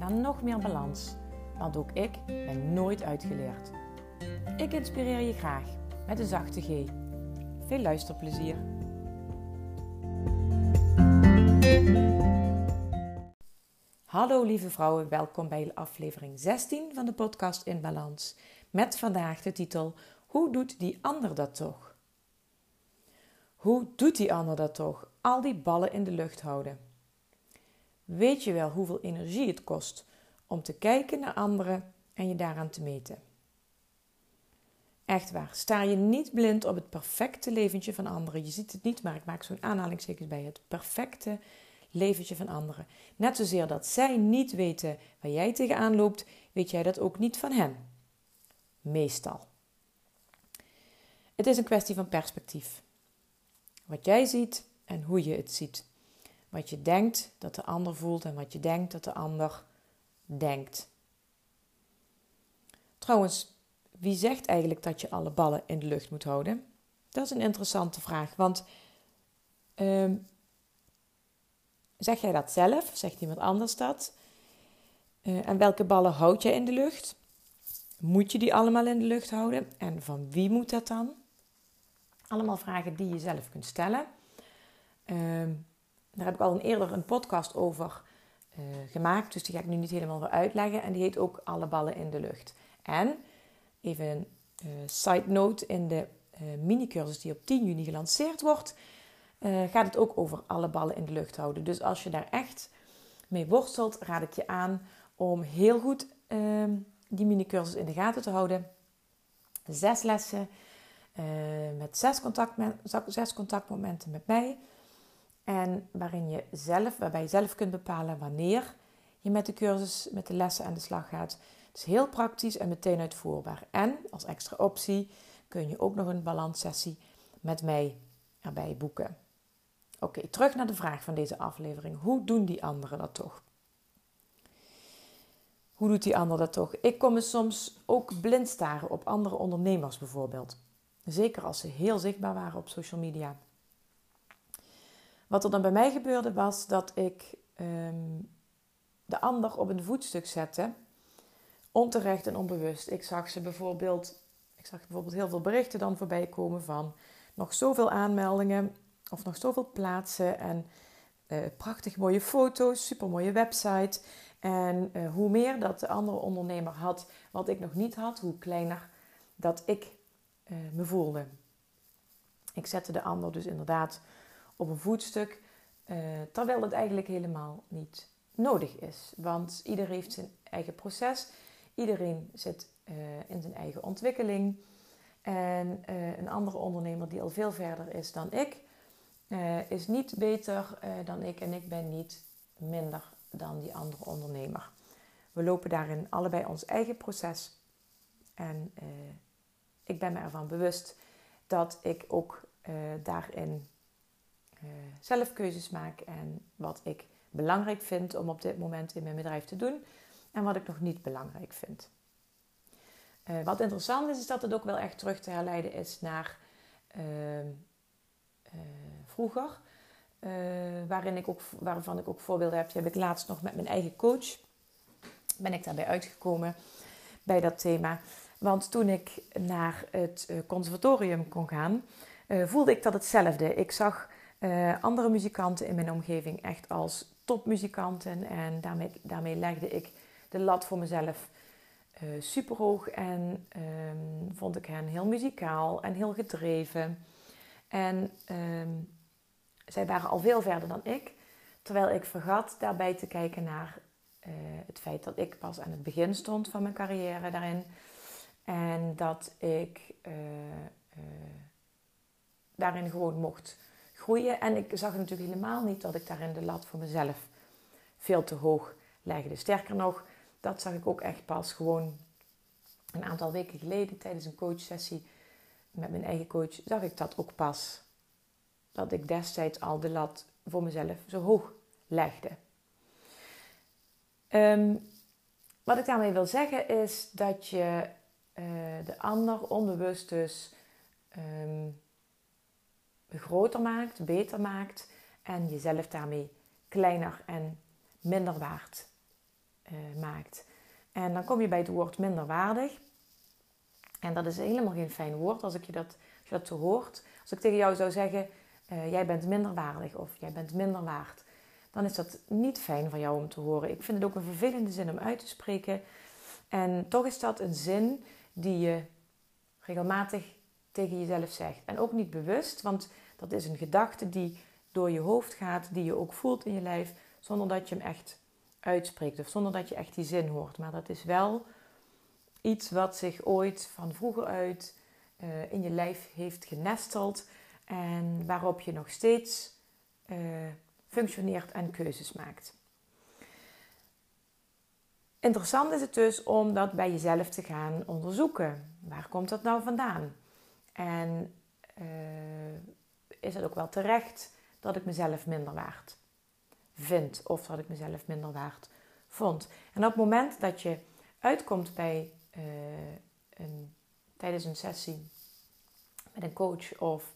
naar nog meer balans. Want ook ik ben nooit uitgeleerd. Ik inspireer je graag met een zachte G. Veel luisterplezier. Hallo lieve vrouwen, welkom bij aflevering 16 van de podcast In Balans. Met vandaag de titel Hoe doet die ander dat toch? Hoe doet die ander dat toch? Al die ballen in de lucht houden. Weet je wel hoeveel energie het kost om te kijken naar anderen en je daaraan te meten? Echt waar, sta je niet blind op het perfecte leventje van anderen. Je ziet het niet, maar ik maak zo'n aanhalingstekens bij het perfecte leventje van anderen. Net zozeer dat zij niet weten waar jij tegenaan loopt, weet jij dat ook niet van hen. Meestal. Het is een kwestie van perspectief. Wat jij ziet en hoe je het ziet. Wat je denkt dat de ander voelt en wat je denkt dat de ander denkt. Trouwens, wie zegt eigenlijk dat je alle ballen in de lucht moet houden? Dat is een interessante vraag, want uh, zeg jij dat zelf? Zegt iemand anders dat? Uh, en welke ballen houd jij in de lucht? Moet je die allemaal in de lucht houden? En van wie moet dat dan? Allemaal vragen die je zelf kunt stellen. Uh, daar heb ik al een eerder een podcast over uh, gemaakt, dus die ga ik nu niet helemaal weer uitleggen. En die heet ook Alle ballen in de lucht. En even een uh, side note: in de uh, mini-cursus die op 10 juni gelanceerd wordt, gaat het ook over alle ballen in de lucht houden. Dus als je daar echt mee worstelt, raad ik je aan om heel goed ehm, die mini-cursus in de gaten te houden. Zes lessen met contact, zes contactmomenten met mij. En waarin je zelf, waarbij je zelf kunt bepalen wanneer je met de cursus, met de lessen aan de slag gaat. Het is heel praktisch en meteen uitvoerbaar. En als extra optie kun je ook nog een balanssessie met mij erbij boeken. Oké, terug naar de vraag van deze aflevering. Hoe doen die anderen dat toch? Hoe doet die ander dat toch? Ik kom me soms ook blind staren op andere ondernemers bijvoorbeeld. Zeker als ze heel zichtbaar waren op social media. Wat er dan bij mij gebeurde was dat ik um, de ander op een voetstuk zette. Onterecht en onbewust. Ik zag ze bijvoorbeeld, ik zag bijvoorbeeld heel veel berichten dan voorbij komen van nog zoveel aanmeldingen of nog zoveel plaatsen en uh, prachtig mooie foto's, super mooie website. En uh, hoe meer dat de andere ondernemer had wat ik nog niet had, hoe kleiner dat ik uh, me voelde. Ik zette de ander dus inderdaad op een voetstuk. Uh, terwijl het eigenlijk helemaal niet nodig is. Want ieder heeft zijn eigen proces. Iedereen zit uh, in zijn eigen ontwikkeling. En uh, een andere ondernemer die al veel verder is dan ik, is niet beter dan ik. En ik ben niet minder dan die andere ondernemer. We lopen daarin allebei ons eigen proces. En ik ben me ervan bewust dat ik ook daarin uh, zelf keuzes maak en wat ik belangrijk vind om op dit moment in mijn bedrijf te doen en wat ik nog niet belangrijk vind. Uh, wat interessant is, is dat het ook wel echt terug te herleiden is naar uh, vroeger, waarin ik ook, waarvan ik ook voorbeelden heb. Die heb ik laatst nog met mijn eigen coach, ben ik daarbij uitgekomen bij dat thema. Want toen ik naar het conservatorium kon gaan, voelde ik dat hetzelfde. Ik zag uh, andere muzikanten in mijn omgeving echt als topmuzikanten. En daarmee, daarmee legde ik de lat voor mezelf uh, eh, super hoog. En um, vond ik hen heel muzikaal en heel gedreven. En um, zij waren al veel verder dan ik. Terwijl ik vergat daarbij te kijken naar uh, het feit dat ik pas aan het begin stond van mijn carrière daarin. En dat ik daarin gewoon mocht groeien. En ik zag natuurlijk helemaal niet dat ik daarin de lat voor mezelf veel te hoog legde. Sterker nog, dat zag ik ook echt pas gewoon een aantal weken geleden tijdens een coachsessie met mijn eigen coach, zag ik dat ook pas. Dat ik destijds al de lat voor mezelf zo hoog legde. Ehm, wat ik daarmee wil zeggen is dat je uh, de ander onbewust dus um, groter maakt, beter maakt en jezelf daarmee kleiner en minder waard uh, maakt. En dan kom je bij het woord minderwaardig. En dat is helemaal geen fijn woord als, ik je dat, als je dat zo hoort. Als ik tegen jou zou zeggen, uh, jij bent minderwaardig of jij bent minder waard, dan is dat niet fijn van jou om te horen. Ik vind het ook een vervelende zin om uit te spreken. En toch is dat een zin die je regelmatig tegen jezelf zegt. En ook niet bewust, want dat is een gedachte die door je hoofd gaat, die je ook voelt in je lijf, zonder dat je hem echt uitspreekt of zonder dat je echt die zin hoort. Maar dat is wel iets wat zich ooit van vroeger uit uh, in je lijf heeft genesteld en waarop je nog steeds uh, functioneert en keuzes maakt. Interessant is het dus om dat bij jezelf te gaan onderzoeken. Waar komt dat nou vandaan? En uh, is het ook wel terecht dat ik mezelf minder waard vind of dat ik mezelf minder waard vond? En op het moment dat je uitkomt bij uh, een, tijdens een sessie met een coach of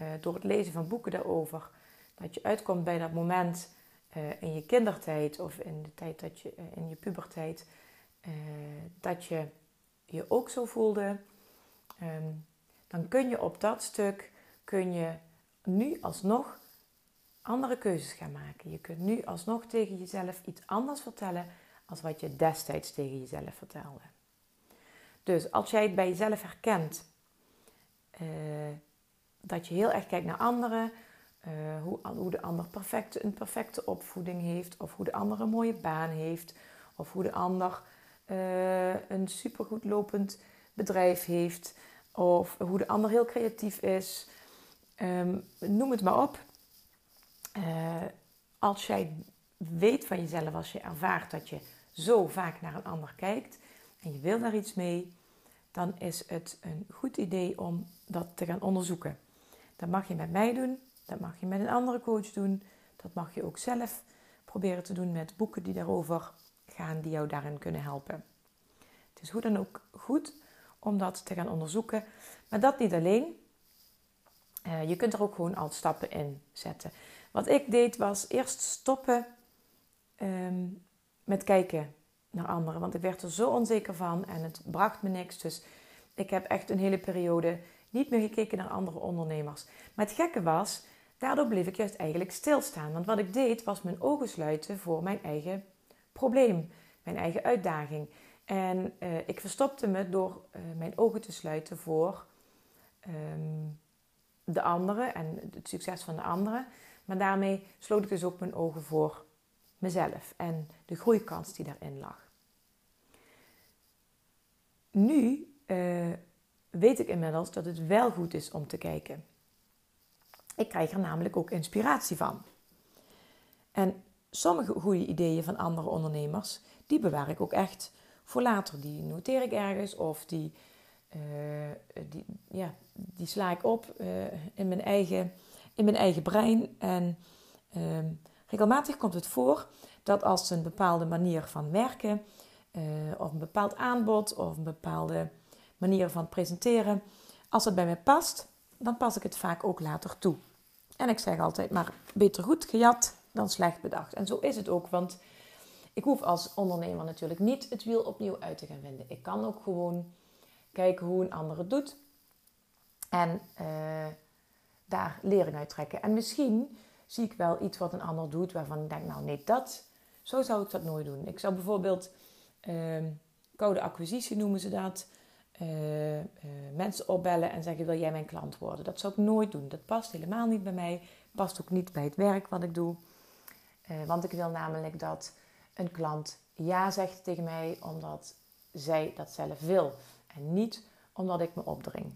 uh, door het lezen van boeken daarover, dat je uitkomt bij dat moment in je kindertijd of in de tijd dat je in je puberteit, dat je je ook zo voelde. Um, dan kun je op dat stuk kun je nu alsnog andere keuzes gaan maken. Je kunt nu alsnog tegen jezelf iets anders vertellen als wat je destijds tegen jezelf vertelde. Dus als jij het bij jezelf herkent, uh, dat je heel erg kijkt naar anderen, uh, hoe, hoe, de ander een perfecte opvoeding heeft, of hoe de ander een mooie baan heeft, of hoe de ander uh, een supergoed lopend bedrijf heeft, of hoe de ander heel creatief is. Um, noem het maar op. Uh, als jij weet van jezelf, als je ervaart dat je zo vaak naar een ander kijkt en je wil daar iets mee, dan is het een goed idee om dat te gaan onderzoeken. Dat mag je met mij doen, dat mag je met een andere coach doen, dat mag je ook zelf proberen te doen met boeken die daarover gaan, die jou daarin kunnen helpen. Het is hoe dan ook goed om dat te gaan onderzoeken. Maar dat niet alleen. Uh, je kunt er ook gewoon al stappen in zetten. Wat ik deed was eerst stoppen um, met kijken naar anderen. Want ik werd er zo onzeker van en het bracht me niks. Dus ik heb echt een hele periode niet meer gekeken naar andere ondernemers. Maar het gekke was, daardoor bleef ik juist eigenlijk stilstaan. Want wat ik deed was mijn ogen sluiten voor mijn eigen probleem, mijn eigen uitdaging. En uh, ik verstopte me door uh, mijn ogen te sluiten voor um, de anderen en het succes van de anderen. Maar daarmee sloot ik dus ook mijn ogen voor mezelf en de groeikans die daarin lag. Nu uh, weet ik inmiddels dat het wel goed is om te kijken. Ik krijg er namelijk ook inspiratie van. En sommige goede ideeën van andere ondernemers, die bewaar ik ook echt voor later. Die noteer ik ergens of die, uh, die, ja, die sla ik op uh, in, mijn eigen, in mijn eigen brein. En uh, regelmatig komt het voor dat als een bepaalde manier van werken, uh, of een bepaald aanbod, of een bepaalde manier van presenteren, als het bij mij past, dan pas ik het vaak ook later toe. En ik zeg altijd maar beter goed gejat dan slecht bedacht. En zo is het ook, want ik hoef als ondernemer natuurlijk niet het wiel opnieuw uit te gaan vinden. Ik kan ook gewoon kijken hoe een ander het doet en uh, daar lering uit trekken. En misschien zie ik wel iets wat een ander doet waarvan ik denk, nou nee, dat, zo zou ik dat nooit doen. Ik zou bijvoorbeeld uh, acquisitie noemen ze dat. Uh, uh, mensen opbellen en zeggen: Wil jij mijn klant worden? Dat zou ik nooit doen. Dat past helemaal niet bij mij. Past ook niet bij het werk wat ik doe. Want ik wil namelijk dat een klant ja zegt tegen mij omdat zij dat zelf wil en niet omdat ik me opdring.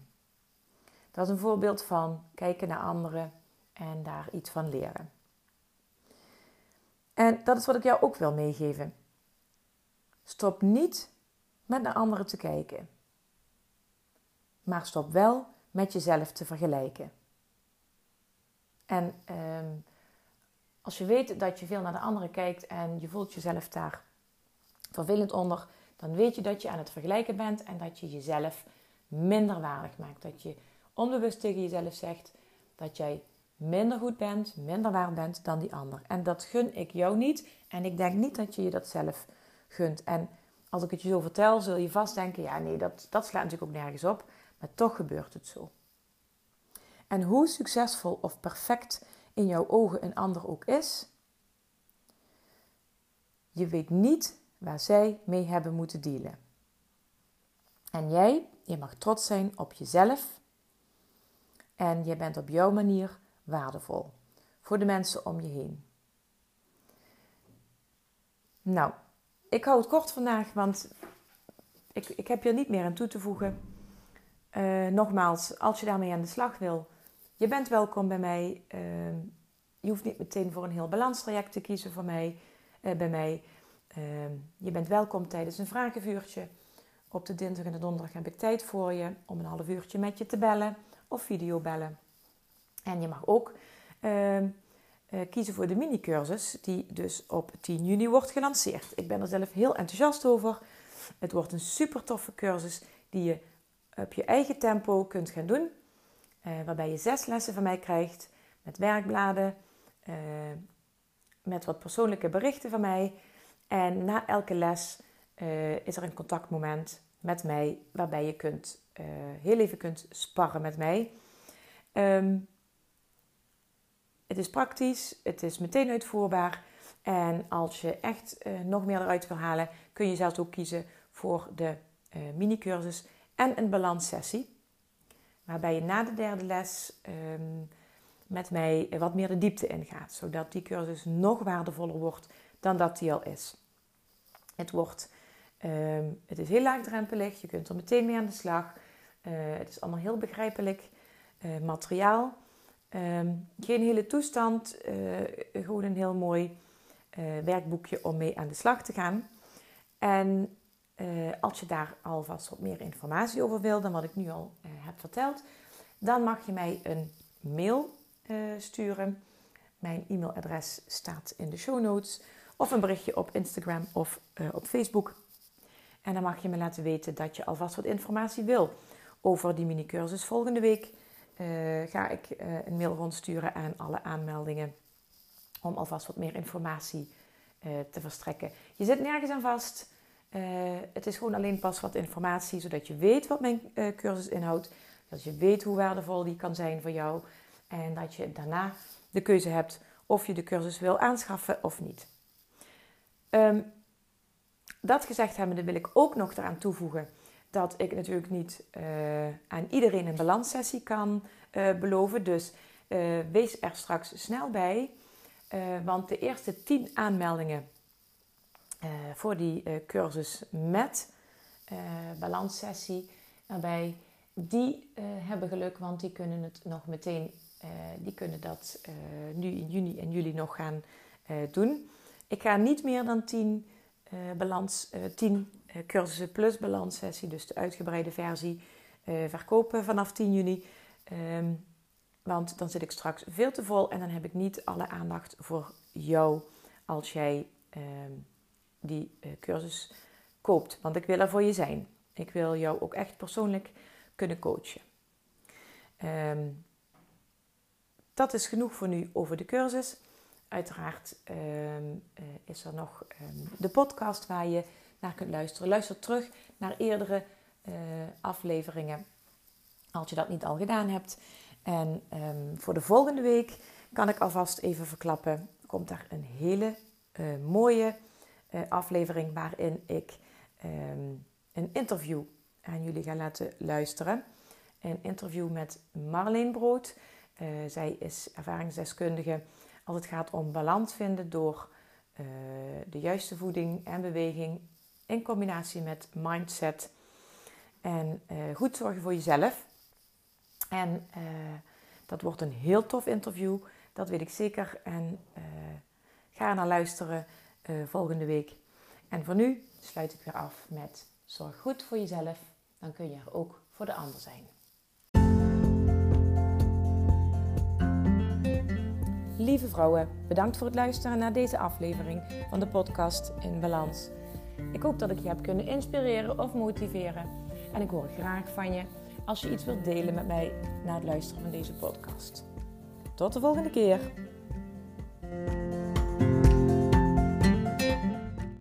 Dat is een voorbeeld van kijken naar anderen en daar iets van leren. En dat is wat ik jou ook wil meegeven. Stop niet met naar anderen te kijken. Maar stop wel met jezelf te vergelijken. En ehm, als je weet dat je veel naar de anderen kijkt en je voelt jezelf daar vervelend onder, dan weet je dat je aan het vergelijken bent en dat je jezelf minder waardig maakt. Dat je onbewust tegen jezelf zegt dat jij minder goed bent, minder waard bent dan die ander. En dat gun ik jou niet. En ik denk niet dat je je dat zelf gunt. En als ik het je zo vertel, zul je vast denken: ja, nee, dat, dat slaat natuurlijk ook nergens op. Maar toch gebeurt het zo. En hoe succesvol of perfect in jouw ogen een ander ook is, je weet niet waar zij mee hebben moeten dealen. En jij, je mag trots zijn op jezelf. En je bent op jouw manier waardevol voor de mensen om je heen. Nou, ik hou het kort vandaag, want ik, ik heb hier niet meer aan toe te voegen. Uh, nogmaals, als je daarmee aan de slag wil, je bent welkom bij mij. Uh, je hoeft niet meteen voor een heel balanstraject te kiezen voor mij, uh, bij mij. Ehm, je bent welkom tijdens een vragenvuurtje. Op de dinsdag en de donderdag heb ik tijd voor je om een half uurtje met je te bellen of videobellen. En je mag ook uh, kiezen voor de mini-cursus, die dus op 10 juni wordt gelanceerd. Ik ben er zelf heel enthousiast over. Het wordt een super toffe cursus die je op je eigen tempo kunt gaan doen. Uh, waarbij je zes lessen van mij krijgt met werkbladen, uh, met wat persoonlijke berichten van mij. En na elke les is er een contactmoment met mij waarbij je kunt, heel even kunt sparren met mij. Um, het is praktisch, het is meteen uitvoerbaar. En als je echt nog meer eruit wil halen, kun je zelfs ook kiezen voor de mini-cursus en een balanssessie. Waarbij je na de derde les um, met mij wat meer de diepte ingaat. Zodat die cursus nog waardevoller wordt dan dat die al is. Het, wordt, um, het is heel laagdrempelig, je kunt er meteen mee aan de slag. Uh, het is allemaal heel begrijpelijk materiaal. Um, geen hele toestand, uh, gewoon een heel mooi werkboekje om mee aan de slag te gaan. En als je daar alvast wat meer informatie over wil dan wat ik nu al verteld, dan mag je mij een mail sturen. Mijn e-mailadres staat in de show notes. Of een berichtje op Instagram of op Facebook. En dan mag je me laten weten dat je alvast wat informatie wil over die mini-cursus volgende week uh, ga ik een mail rondsturen aan alle aanmeldingen. Om alvast wat meer informatie te verstrekken. Je zit nergens aan vast. Het is gewoon alleen pas wat informatie, zodat je weet wat mijn cursus inhoudt. Dat je weet hoe waardevol die kan zijn voor jou. En dat je daarna de keuze hebt of je de cursus wil aanschaffen of niet. Um, dat gezegd hebbende wil ik ook nog eraan toevoegen dat ik natuurlijk niet uh, aan iedereen een balanssessie kan beloven. Dus wees er straks snel bij. want de eerste 10 aanmeldingen voor die cursus met balanssessie erbij, die hebben geluk, want die kunnen het nog meteen, die kunnen dat nu in juni en juli nog gaan doen. Ik ga niet meer dan 10 balans, 10 eh, cursussen plus balanssessie, dus de uitgebreide versie, verkopen vanaf 10 juni. Ehm, want dan zit ik straks veel te vol en dan heb ik niet alle aandacht voor jou als jij ehm, die uh, cursus koopt. Want ik wil er voor je zijn. Ik wil jou ook echt persoonlijk kunnen coachen. Um, dat is genoeg voor nu over de cursus. Uiteraard is er nog de podcast waar je naar kunt luisteren. Luister terug naar eerdere uh, afleveringen als je dat niet al gedaan hebt. En voor de volgende week kan ik alvast even verklappen, komt daar een hele mooie uh, aflevering waarin ik um, een interview aan jullie ga laten luisteren. Een interview met Marleen Brood. zij is ervaringsdeskundige als het gaat om balans vinden door de juiste voeding en beweging in combinatie met mindset en goed zorgen voor jezelf. En dat wordt een heel tof interview, dat weet ik zeker. En ga naar luisteren volgende week. En voor nu sluit ik weer af met zorg goed voor jezelf, dan kun je er ook voor de ander zijn. Lieve vrouwen, bedankt voor het luisteren naar deze aflevering van de podcast In Balans. Ik hoop dat ik je heb kunnen inspireren of motiveren. En ik hoor graag van je als je iets wilt delen met mij na het luisteren van deze podcast. Tot de volgende keer.